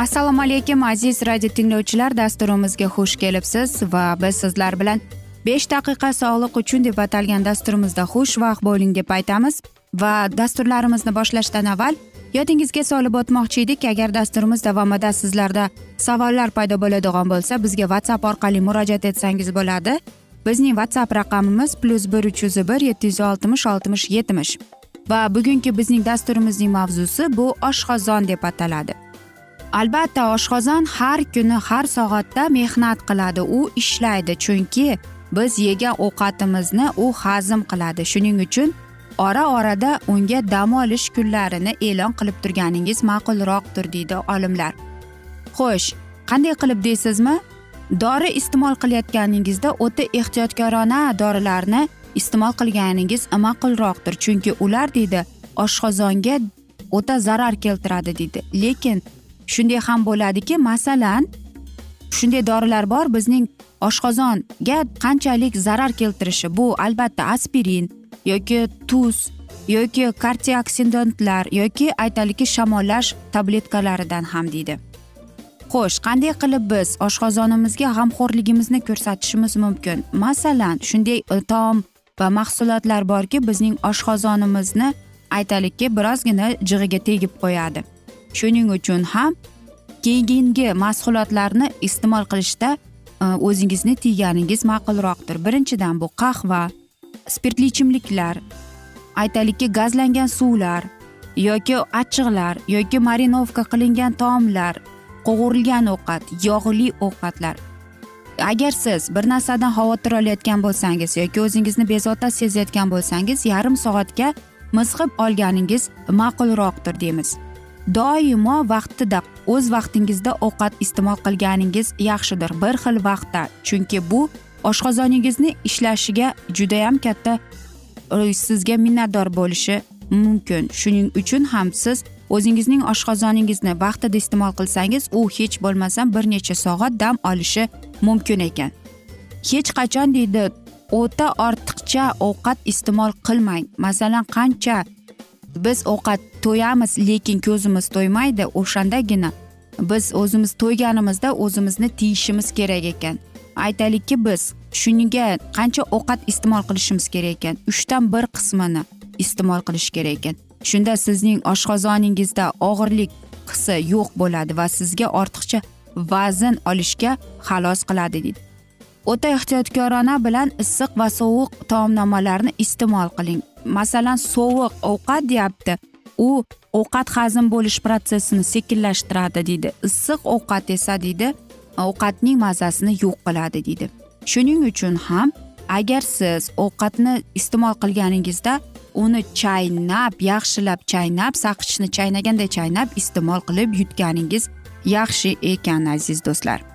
assalomu alaykum aziz radio tinglovchilar dasturimizga xush kelibsiz va biz sizlar bilan besh daqiqa sog'liq uchun deb atalgan dasturimizda xushvaqt bo'ling deb aytamiz va dasturlarimizni boshlashdan avval yodingizga solib o'tmoqchi edik. Agar dasturimiz davomida sizlarda savollar paydo bo'ladigan bo'lsa bizga whatsapp orqali murojaat etsangiz bo'ladi. Bizning whatsapp raqamimiz plyus bir uch yuz bir yetti yuz oltmish oltmish yetmish va bugungi bizning dasturimizning mavzusi bu oshqozon deb ataladi. Albatta oshqozon har kuni har soatda mehnat qiladi. U ishlaydi chunki biz yegan ovqatimizni u hazm qiladi. Shuning uchun ora orada unga dam olish kunlarini e'lon qilib turganingiz ma'qulroqdir deydi olimlar. Xo'sh qanday qilib deysizmi? Dori iste'mol qilayotganingizda o'ta ehtiyotkorona dorilarni iste'mol qilganingiz ma'qulroqdir. Chunki ular deydi oshqozonga o'ta zarar keltiradi deydi. Lekin shunday ham bo'ladiki masalan shunday dorilar bor bizning oshqozonga qanchalik zarar keltirishi. Bu albatta aspirin yoki tuz yoki kartioksidantlar yoki aytaylikki shamollash tabletkalaridan ham deydi. Xo'sh qanday qilib biz oshqozonimizga g'amxo'rligimizni ko'rsatishimiz mumkin? Masalan shunday taom va mahsulotlar borki bizning oshqozonimizni aytaylikki birozgina jig'iga tegib qo'yadi. Shuning uchun ham keyingi mahsulotlarni iste'mol qilishda e, o'zingizni tiyganingiz ma'qulroqdir. Birinchidan bu qahva spirtli ichimliklar aytaylikki gazlangan suvlar yoki achchiqlar yoki marinovka qilingan taomlar qovurilgan ovqat yog'li ovqatlar. Agar siz bir narsadan xavotir olayotgan bo'lsangiz yoki o'zingizni bezovta sezayotgan bo'lsangiz yarim soatga mizg'ib olganingiz ma'qulroqdir deymiz. Doimo vaqtida o'z vaqtingizda ovqat iste'mol qilganingiz yaxshidir. Bir xil vaqtda. Chunki bu oshqozoningizni ishlashiga judayam katta e, sizga minnatdor bo'lishi mumkin. Shuning uchun ham siz o'zingizning oshqozoningizni vaqtida iste'mol qilsangiz u hech bo'lmasa bir necha soat dam olishi mumkin ekan. Hech qachon deydi o'ta ortiqcha ovqat iste'mol qilmang. Masalan qancha biz ovqat to'yamiz lekin ko'zimiz to'ymaydi o'shandagina biz o'zimiz to'yganimizda o'zimizni tiyishimiz kerak ekan. Aytaylikki biz shunga qancha ovqat iste'mol qilishimiz kerak ekan? Uchdan bir qismini iste'mol qilish kerak ekan. Shunda sizning oshqozoningizda og'irlik hissi yo'q bo'ladi va sizga ortiqcha vazn olishga xalos qiladi deydi. O'ta ehtiyotkorona bilan issiq va sovuq taomnomalarni iste'mol qiling. Masalan sovuq ovqat deyapti. U ovqat hazm bo'lish protsessini sekinlashtiradi deydi. Issiq ovqat esa deydi ovqatning mazasini yo'q qiladi deydi. Shuning uchun ham agar siz ovqatni iste'mol qilganingizda uni chaynab yaxshilab chaynab saqichni chaynaganday chaynab iste'mol qilib yutganingiz yaxshi ekan aziz do'stlar.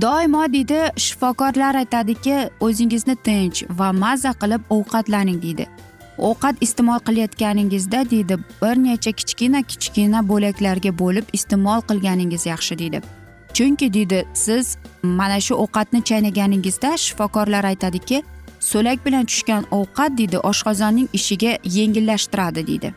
Doimo deydi shifokorlar aytadiki o'zingizni tinch va maza qilib ovqatlaning deydi. Ovqat iste'mol qilayotganingizda deydi bir necha kichkina kichkina bo'laklarga bo'lib iste'mol qilganingiz yaxshi deydi. Chunki deydi siz mana shu ovqatni chaynaganingizda shifokorlar aytadiki so'lak bilan tushgan ovqat deydi oshqozonning ishiga yengillashtiradi deydi.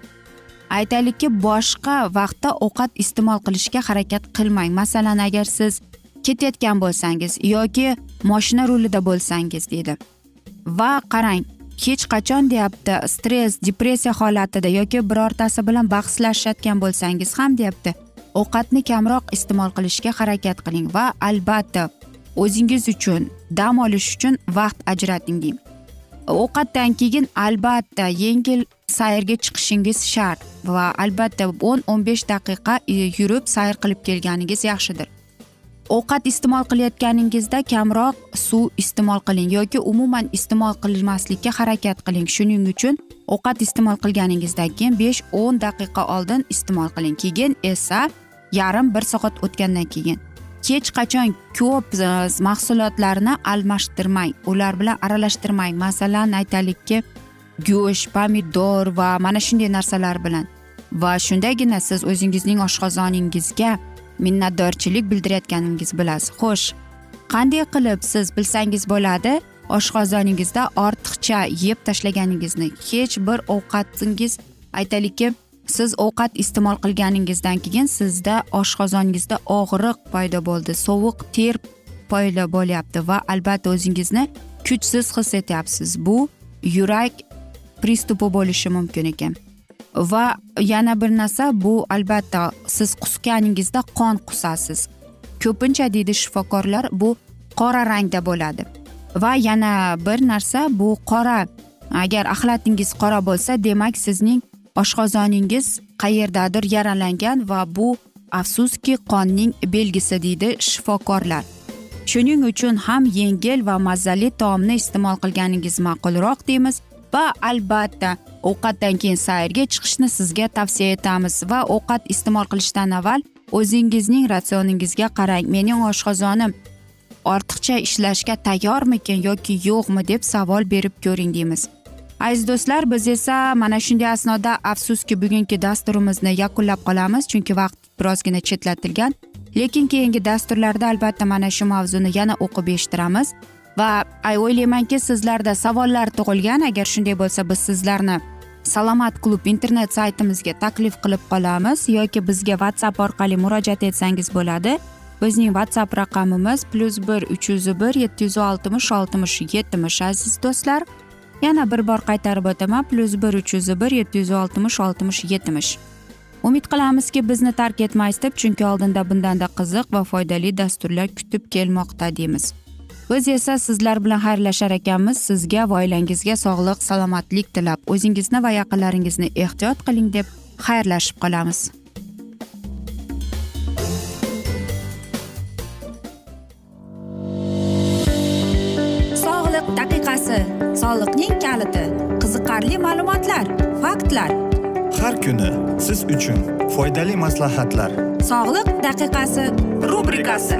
Aytaylikki boshqa vaqtda ovqat iste'mol qilishga harakat qilmang. Masalan agar siz ketayotgan bo'lsangiz yoki moshina rulida bo'lsangiz deydi. Va qarang hech qachon deyapti stress depressiya holatida yoki birortasi bilan bahslashayotgan bo'lsangiz ham deyapti. Ovqatni kamroq iste'mol qilishga harakat qiling va albatta o'zingiz uchun dam olish uchun vaqt ajrating deydi. Ovqatdan keyin albatta yengil sayrga chiqishingiz shart va albatta o'n o'n besh daqiqa yurib sayr qilib kelganingiz yaxshidir. Ovqat iste'mol qilayotganingizda kamroq suv iste'mol qiling yoki umuman iste'mol qilmaslikka harakat qiling. Shuning uchun ovqat iste'mol qilganingizdan keyin besh o'n daqiqa oldin iste'mol qiling. Keyin esa yarim bir soat o'tgandan keyin hech qachon ko'p e, mahsulotlarni almashtirmang. Ular bilan aralashtirmang. Masalan aytaylikki go'sht pomidor va mana shunday narsalar bilan. Va shundagina siz o'zingizning oshqozoningizga minnatdorchilik bildirayotganingizni bilasiz. Xo'sh qanday qilib siz bilsangiz bo'ladi oshqozoningizda ortiqcha yeb tashlaganingizni hech bir ovqatingiz aytaylikki siz ovqat iste'mol qilganingizdan keyin sizda oshqozoningizda og'riq paydo bo'ldi sovuq ter paydo bo'lyapti va albatta o'zingizni kuchsiz his etyapsiz. Bu yurak pristupi bo'lishi mumkin ekan. Va yana bir narsa bu albatta siz qusganingizda qon qusasiz. Ko'pincha deydi shifokorlar bu qora rangda bo'ladi. Va yana bir narsa bu qora agar axlatingiz qora bo'lsa demak sizning oshqozoningiz qayerdadir yaralangan va bu afsuski qonning belgisi deydi shifokorlar. Shuning uchun ham yengil va mazali taomni iste'mol qilganingiz ma'qulroq deymiz. Va albatta ovqatdan keyin sayrga chiqishni sizga tavsiya etamiz va ovqat iste'mol qilishdan avval o'zingizning ratsioningizga qarang. Mening oshqozonim ortiqcha ishlashga tayyormikin yoki yo'qmi deb savol berib ko'ring deymiz. Aziz do'stlar biz esa mana shunday asnoda afsuski bugungi dasturimizni yakunlab qolamiz chunki vaqt birozgina chetlatilgan. Lekin keyingi dasturlarda albatta mana shu mavzuni yana o'qib eshittiramiz. Va o'ylaymanki sizlarda savollar tug'ilgan. Agar shunday bo'lsa biz sizlarni salomat klub internet saytimizga taklif qilib qolamiz yoki bizga whatsapp orqali murojaat etsangiz bo'ladi. Bizning whatsapp raqamimiz plyus bir uch yuz bir yetti yuz oltmish oltmish yetmish aziz do'stlar. Yana bir bor qaytarib o'taman plyus bir uch yuz bir yetti yuz oltmish oltmish yetmish umid qilamizki bizni tark etmaysiz deb chunki oldinda bundanda qiziq va foydali dasturlar kutib kelmoqda deymiz. Biz esa sizlar bilan xayrlashar ekanmiz. Sizga va oilangizga sog'lik salomatlik tilab o'zingizni va yaqinlaringizni ehtiyot qiling deb xayrlashib qolamiz. Sog'liq daqiqasi soliqning kaliti qiziqarli ma'lumotlar faktlar. Har kuni siz uchun foydali maslahatlar. Sog'liq daqiqasi rubrikasi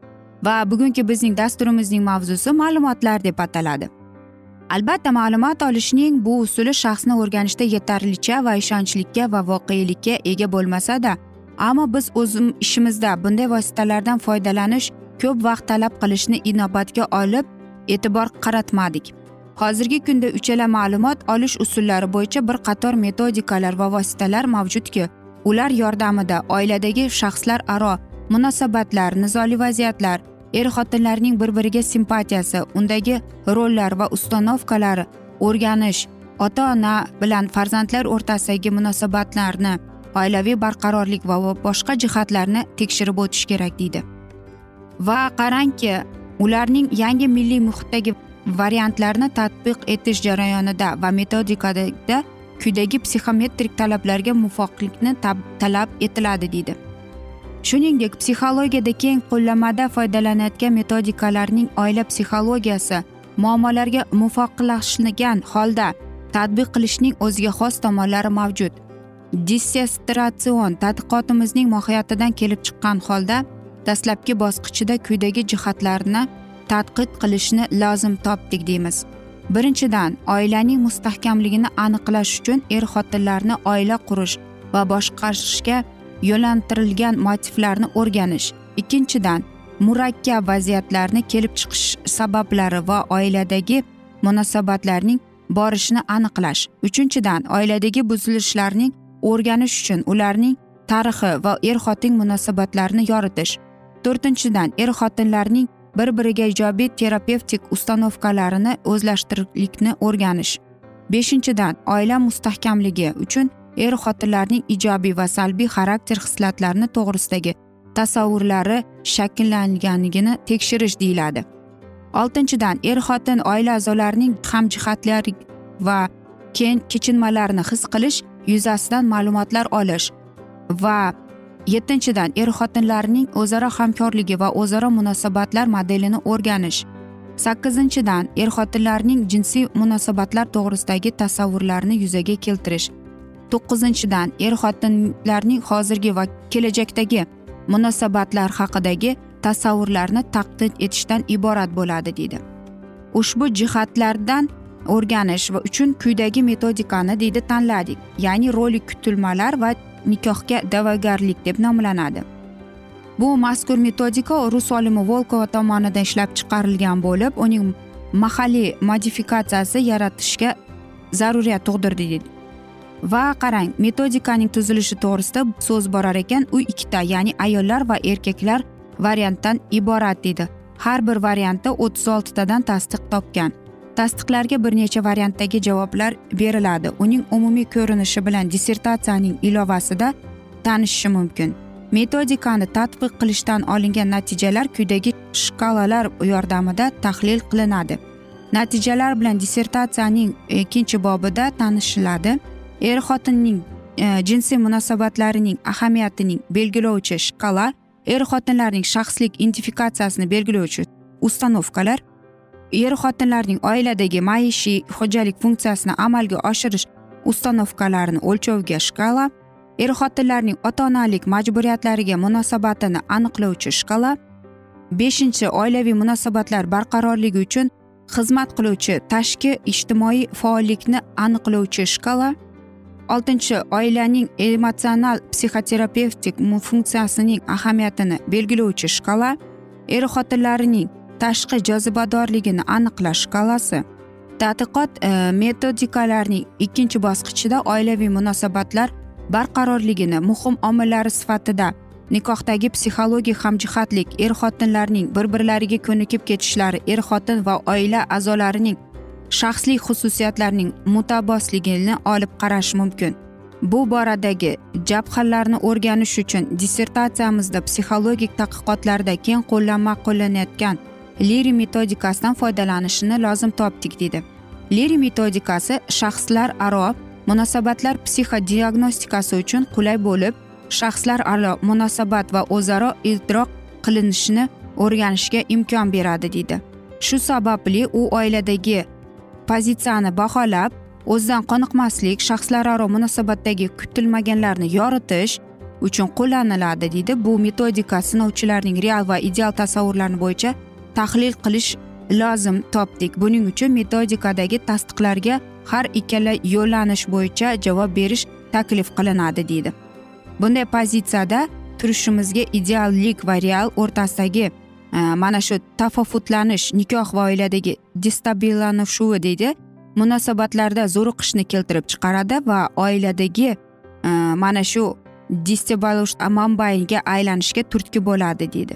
Va bugungi bizning dasturimizning mavzusi ma'lumotlar deb ataladi. Albatta ma'lumot olishning bu usuli shaxsni o'rganishda yetarlicha va ishonchlikka va voqelikka ega bo'lmasada ammo biz o'z ishimizda bunday vositalardan foydalanish ko'p vaqt talab qilishni inobatga olib e'tibor qaratmadik. Hozirgi kunda uchala ma'lumot olish usullari bo'yicha bir qator metodikalar va vositalar mavjudki ular yordamida oiladagi shaxslar aro munosabatlar nizoli vaziyatlar er xotinlarning bir biriga simpatiyasi undagi rollar va ustanovkalari o'rganish ota ona bilan farzandlar o'rtasidagi munosabatlarni oilaviy barqarorlik va boshqa jihatlarni tekshirib o'tish kerak deydi. Va qarangki ularning yangi milliy muhitdagi variantlarni tadbiq etish jarayonida va metodikada quyidagi psixometrik talablarga muvofiqlikni talab etiladi deydi. Shuningdek psixologiyada keng qo'llamada foydalanayotgan metodikalarning oila psixologiyasi muammolarga muvofiqlashgan holda tadbiq qilishning o'ziga xos tomonlari mavjud. Dissestratsion tadqiqotimizning mohiyatidan kelib chiqqan holda dastlabki bosqichida quyidagi jihatlarni tadqiq qilishni lozim topdik deymiz. Birinchidan oilaning mustahkamligini aniqlash uchun er xotinlarni oila qurish va boshqarishga yo'lantirilgan motivlarni o'rganish. Ikkinchidan murakkab vaziyatlarni kelib chiqish sabablari va oiladagi munosabatlarning borishini aniqlash. Uchinchidan oiladagi buzilishlarning o'rganish uchun ularning tarixi va er xotin munosabatlarini yoritish. To'rtinchidan er xotinlarning bir biriga ijobiy terapevtik ustanovkalarini o'zlashtirishlikni o'rganish. Beshinchidan oila mustahkamligi uchun er xotinlarning ijobiy va salbiy xarakter xislatlarini to'g'risidagi tasavvurlari shakllanganligini tekshirish deyiladi. Oltinchidan er xotin oila a'zolarining hamjihatlar va kechinmalarini his qilish yuzasidan ma'lumotlar olish va yettinchidan er xotinlarning o'zaro hamkorligi va o'zaro munosabatlar modelini o'rganish. Sakkizinchidan er xotinlarning jinsiy munosabatlar to'g'risidagi tasavvurlarini yuzaga keltirish. To'qqizinchidan er xotinlarning hozirgi va kelajakdagi munosabatlar haqidagi tasavvurlarni taqdid etishdan iborat bo'ladi deydi. Ushbu jihatlardan o'rganish va uchun quyidagi metodikani deydi tanladik. Ya'ni rolik kutilmalar va nikohga da'vogarlik deb nomlanadi. Bu mazkur metodika rus olimi volkova tomonidan ishlab chiqarilgan bo'lib uning mahalliy modifikatsiyasi yaratishga zaruriyat tug'dirdi deydi. Va qarang metodikaning tuzilishi to'g'risida so'z borar ekan. U ikkita ya'ni ayollar va erkaklar variantdan iborat deydi. Har bir variantda o'ttiz oltitadan tasdiq topgan. Tasdiqlarga bir necha variantdagi javoblar beriladi. Uning umumiy ko'rinishi bilan dissertatsiyaning ilovasida tanishishi mumkin. Metodikani tatbiq qilishdan olingan natijalar quyidagi shkalalar yordamida tahlil qilinadi. Natijalar bilan dissertatsiyaning e, ikkinchi bobida tanishiladi. Er xotinning e, jinsiy munosabatlarining ahamiyatining belgilovchi shkala er xotinlarning shaxslik identifikatsiyasini belgilovchi ustanovkalar er xotinlarning oiladagi maishiy xo'jalik funksiyasini amalga oshirish ustanovkalarini o'lchovga shkala er xotinlarning ota onalik majburiyatlariga munosabatini aniqlovchi shkala beshinchi oilaviy munosabatlar barqarorligi uchun xizmat qiluvchi tashqi ijtimoiy faollikni aniqlovchi shkala. Oltinchi oilaning emotsional psixoterapevtik funksiyasining ahamiyatini belgilovchi shkala er xotinlarining tashqi jozibadorligini aniqlash shkalasi tadqiqot e, metodikalarining ikkinchi bosqichida oilaviy munosabatlar barqarorligini muhim omillari sifatida nikohdagi psixologik hamjihatlik er xotinlarning bir birlariga ko'nikib ketishlari er xotin va oila a'zolarining shaxsiy xususiyatlarining mutabosligini olib qarash mumkin. Bu boradagi jabhalarni o'rganish uchun dissertatsiyamizda psixologik tadqiqotlarda keng qo'llanma qo'llanayotgan liri metodikasidan foydalanishni lozim topdik dedi. Liri metodikasi shaxslar aro munosabatlar psixodiagnostikasi uchun qulay bo'lib shaxslar aro munosabat va o'zaro idrok qilinishini o'rganishga imkon beradi deydi shu sababli u oiladagi pozitsiyani baholab o'zidan qoniqmaslik shaxslararo munosabatdagi kutilmaganlarni yoritish uchun qo'llaniladi deydi bu metodika sinovchilarning real va ideal tasavvurlari bo'yicha tahlil qilish lozim topdik. Buning uchun metodikadagi tasdiqlarga har ikkala yo'llanish bo'yicha javob berish taklif qilinadi deydi. Bunday pozitsiyada turishimizga ideallik va real o'rtasidagi Э, mana shu tafofutlanish nikoh va oiladagi destabillanishuvi deydi. Munosabatlarda zo'riqishni keltirib chiqaradi va oiladagi e, mana shu destebalish manbaiga aylanishga turtki bo'ladi deydi.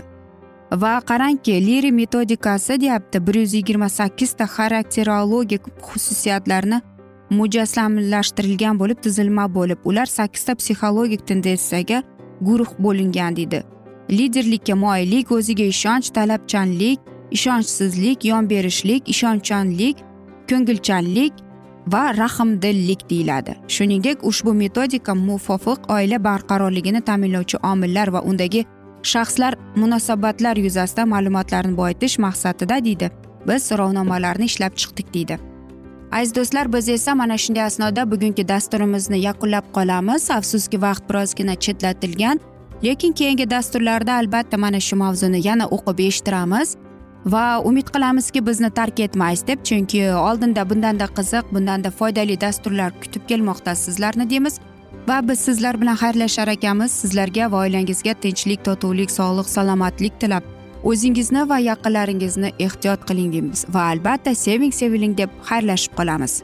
Va qarangki liri metodikasi deyapti bir yuz yigirma sakkizta xarakterologik xususiyatlarni mujassamlashtirilgan bo'lib tuzilma bo'lib ular sakkizta psixologik tendensiyaga guruh bo'lingan deydi. Liderlikka moyillik o'ziga ishonch talabchanlik ishonchsizlik yon berishlik ishonchchanlik ko'ngilchanlik va rahmdillik deyiladi. Shuningdek ushbu metodika muvofiq oila barqarorligini ta'minlovchi omillar va undagi shaxslar munosabatlar yuzasidan ma'lumotlarni boyitish maqsadida deydi. Biz so'rovnomalarni ishlab chiqdik deydi. Aziz do'stlar biz esa mana shunday asnoda bugungi dasturimizni yakunlab qolamiz. Afsuski vaqt birozgina chetlatilgan. Lekin keyingi dasturlarda albatta mana shu mavzuni yana o'qib eshittiramiz va umid qilamizki bizni tark etmaysiz deb chunki oldinda bundanda qiziq bundanda foydali dasturlar kutib kelmoqda sizlarni deymiz. Va biz sizlar bilan xayrlashar ekanmiz. Sizlarga va oilangizga tinchlik totuvlik sog'lik salomatlik tilab. O'zingizni va yaqinlaringizni ehtiyot qiling deymiz va albatta seving seviling deb xayrlashib qolamiz.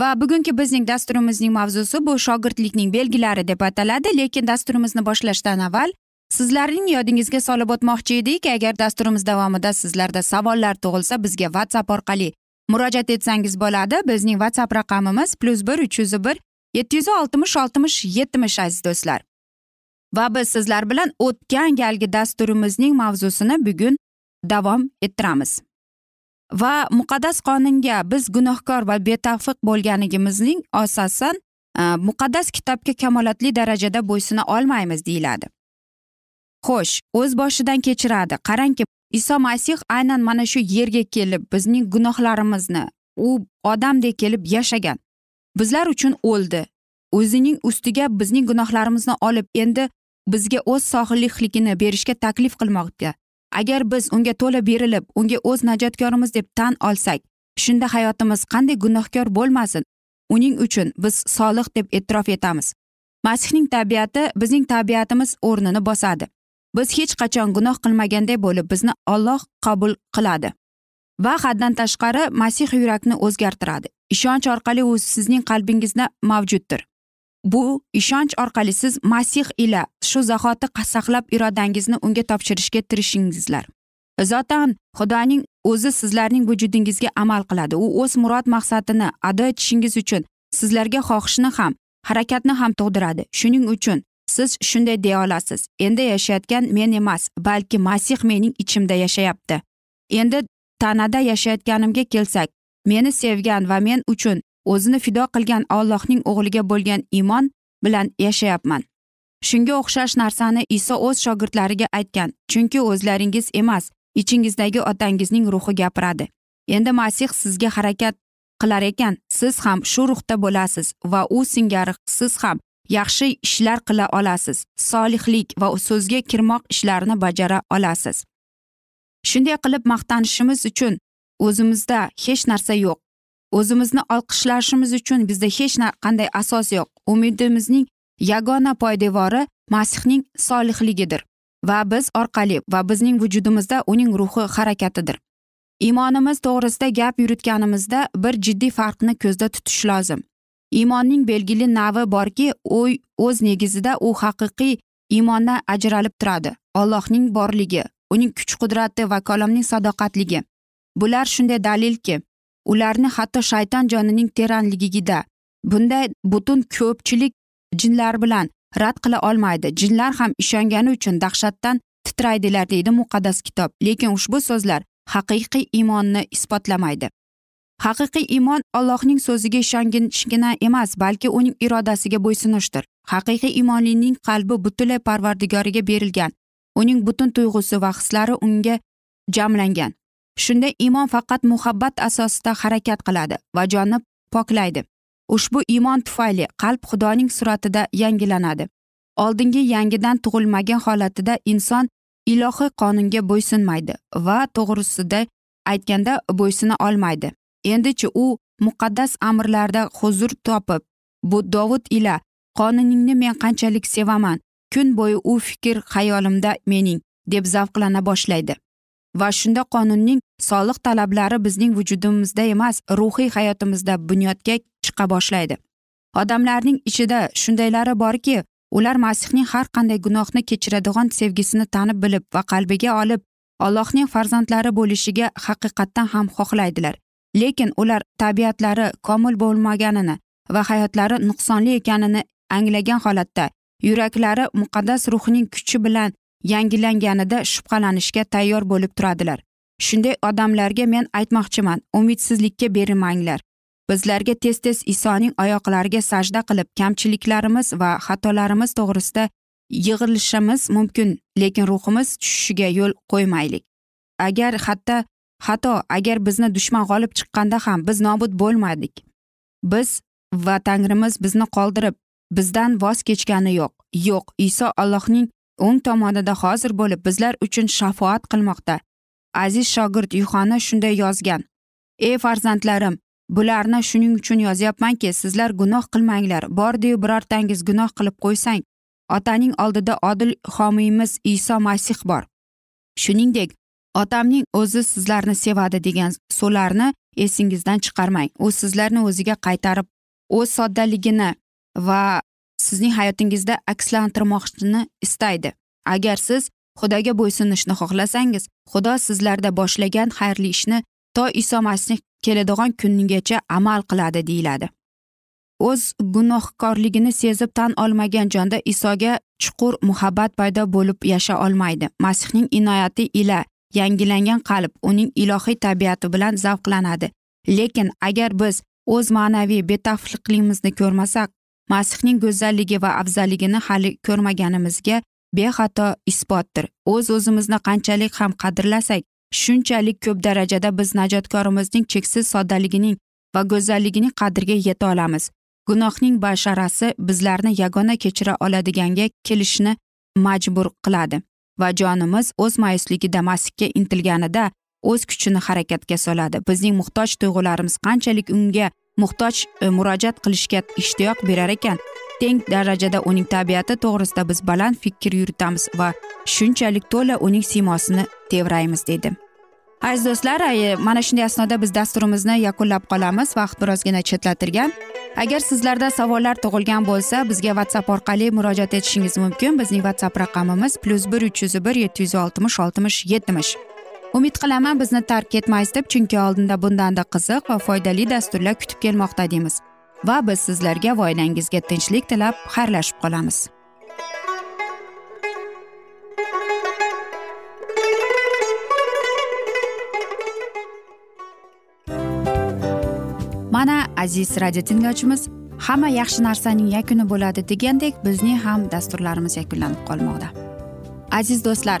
Va bugungi bizning dasturimizning mavzusi bu shogirdlikning belgilari deb ataladi lekin dasturimizni boshlashdan avval sizlarning yodingizga solib o'tmoqchi edik. Agar dasturimiz davomida sizlarda savollar tug'ilsa bizga whatsapp orqali murojaat etsangiz bo'ladi. Bizning whatsapp raqamimiz plyus bir uch yuz bir yetti yuz oltmish oltmish yetmish aziz do'stlar. Va biz sizlar bilan o'tgan galgi dasturimizning mavzusini bugun davom ettiramiz. Va muqaddas qonunga biz gunohkor va betavfiq bo'lganligimizning asosan e, muqaddas kitobga kamolatli darajada bo'ysuna olmaymiz deyiladi. Xo'sh o'z boshidan kechiradi. Qarangki iso masih aynan mana shu yerga kelib bizning gunohlarimizni u odamdek kelib yashagan. Bizlar uchun o'ldi. O'zining ustiga bizning gunohlarimizni olib endi bizga o'z sohillikligini berishga taklif qilmoqda. Agar biz unga to'la berilib unga o'z najotkorimiz deb tan olsak shunda hayotimiz qanday gunohkor bo'lmasin? Uning uchun biz solih deb e'tirof etamiz. Masihning tabiati bizning tabiatimiz o'rnini bosadi. Biz hech qachon gunoh qilmaganday bo'lib bizni olloh qabul qiladi. Va haddan tashqari masih yurakni o'zgartiradi. Ishonch orqali u sizning qalbingizda mavjuddir. Bu ishonch orqali siz masih ila shu zahoti saqlab irodangizni unga topshirishga tirishingizlar. Zotan xudoning o'zi sizlarning vujudingizga amal qiladi. U o'z murod maqsadini ado etishingiz uchun sizlarga xohishni ham harakatni ham tug'diradi. Shuning uchun siz shunday deya olasiz. Endi yashayotgan men emas balki masih mening ichimda yashayapti. Endi tanada yashayotganimga kelsak meni sevgan va men uchun o'zini fido qilgan ollohning o'g'liga bo'lgan iymon bilan yashayapman. Shunga o'xshash narsani iso o'z shogirdlariga aytgan chunki o'zlaringiz emas ichingizdagi otangizning ruhi gapiradi. Endi masih sizga harakat qilar ekan siz ham shu ruhda bo'lasiz va u singari siz ham yaxshi ishlar qila olasiz solihlik va so'zga kirmoq ishlarini bajara olasiz. Shunday qilib maqtanishimiz uchun o'zimizda hech narsa yo'q. O'zimizni olqishlashimiz uchun bizda hech qanday asos yo'q. Umidimizning yagona poydevori masihning solihligidir va biz orqali va bizning vujudimizda uning ruhi harakatidir. Iymonimiz to'g'risida gap yuritganimizda bir jiddiy farqni ko'zda tutish lozim. Iymonning belgili navi borki u o'z negizida u haqiqiy iymondan ajralib turadi. Ollohning borligi uning kuch qudrati va kalomning sadoqatligi. Bular shunday dalilki ularni hatto shayton jonining teranligida bunday butun ko'pchilik jinlar bilan rad qila olmaydi. Jinlar ham ishongani uchun dahshatdan titraydilar deydi muqaddas kitob. Lekin ushbu so'zlar haqiqiy iymonni isbotlamaydi. Haqiqiy iymon allohning so'ziga ishonishgina emas balki uning irodasiga bo'ysunishdir. Haqiqiy iymonlining qalbi butunlay parvardigoriga berilgan uning butun tuyg'usi va hislari unga jamlangan. Shunda iymon faqat muhabbat asosida harakat qiladi va jonni poklaydi. Ushbu iymon tufayli qalb xudoning suratida yangilanadi. Oldingi yangidan tug'ilmagan holatida inson ilohiy qonunga bo'ysunmaydi va to'g'risida aytganda bo'ysuna olmaydi. Endichi u muqaddas amrlarda huzur topib bu dovud ila qonuningni men qanchalik sevaman kun bo'yi u fikr xayolimda mening deb zavqlana boshlaydi. Va shunda qonunning soliq talablari bizning vujudimizda emas ruhiy hayotimizda bunyodga chiqa boshlaydi. Odamlarning ichida shundaylari borki ular masihning har qanday gunohni kechiradigan sevgisini tanib bilib va qalbiga olib allohning farzandlari bo'lishiga haqiqatdan ham xohlaydilar. Lekin ular tabiatlari komil bo'lmaganini va hayotlari nuqsonli ekanini anglagan holatda yuraklari muqaddas ruhning kuchi bilan yangilanganida shubhalanishga tayyor bo'lib turadilar. Shunday odamlarga men aytmoqchiman umidsizlikka berilmanglar. Bizlarga tez tez isoning oyoqlariga sajda qilib kamchiliklarimiz va xatolarimiz to'g'risida yig'ilishimiz mumkin lekin ruhimiz tushishiga yo'l qo'ymaylik. Agar hatto xato agar bizni dushman g'olib chiqqanda ham biz nobud bo'lmadik. Biz va tangrimiz bizni qoldirib bizdan voz kechgani yo'q. Yo'q iso allohning o'ng tomonida hozir bo'lib bizlar uchun shafoat qilmoqda. Aziz shogird yuhanna shunday yozgan. Ey farzandlarim bularni shuning uchun yozyapmanki sizlar gunoh qilmanglar. Bordiyu birortangiz gunoh qilib qo'ysang otaning oldida odil homiyimiz iso masih bor. Shuningdek otamning o'zi sizlarni sevadi degan so'zlarni esingizdan chiqarmang. U sizlarni o'ziga qaytarib o'z soddaligini va sizning hayotingizda akslantirmoqchini istaydi. Agar siz xudoga bo'ysunishni xohlasangiz xudo sizlarda boshlagan xayrli ishni to iso masih keladigan kungacha amal qiladi deyiladi. O'z gunohkorligini sezib tan olmagan jonda isoga chuqur muhabbat paydo bo'lib yasha olmaydi. Masihning inoyati ila yangilangan qalb uning ilohiy tabiati bilan zavqlanadi. Lekin agar biz o'z ma'naviy betafliqligimizni ko'rmasak masihning go'zalligi va afzalligini hali ko'rmaganimizga bexato isbotdir. O'z o'zimizni qanchalik ham qadrlasak shunchalik ko'p darajada biz najotkorimizning cheksiz soddaligining va go'zalligining qadriga yeta olamiz. Gunohning basharasi bizlarni yagona kechira oladiganga kelishni majbur qiladi va jonimiz o'z mayusligida masihga intilganida o'z kuchini harakatga soladi. Bizning muhtoj tuyg'ularimiz qanchalik unga muhtoj e, murojaat qilishga ishtiyoq berar ekan? Teng darajada uning tabiati to'g'risida biz baland fikr yuritamiz va shunchalik to'la uning siymosini tevraymiz dedi. Aziz do'stlar mana shunday asnoda biz dasturimizni yakunlab qolamiz. Vaqt birozgina chetlatilgan. Agar sizlarda savollar tug'ilgan bo'lsa bizga whatsapp orqali murojaat etishingiz mumkin. Bizning whatsapp raqamimiz plyus bir uch yuz bir yetti yuz oltmish oltmish yetmish. Umid qilaman bizni tark etmaysiz deb chunki oldinda bundanda qiziq va foydali dasturlar kutib kelmoqda deymiz. Va biz sizlarga va oilangizga tinchlik tilab xayrlashib qolamiz. Mana aziz radio tinglovchimiz hamma yaxshi narsaning yakuni bo'ladi degandek bizning ham dasturlarimiz yakunlanib qolmoqda. Aziz do'stlar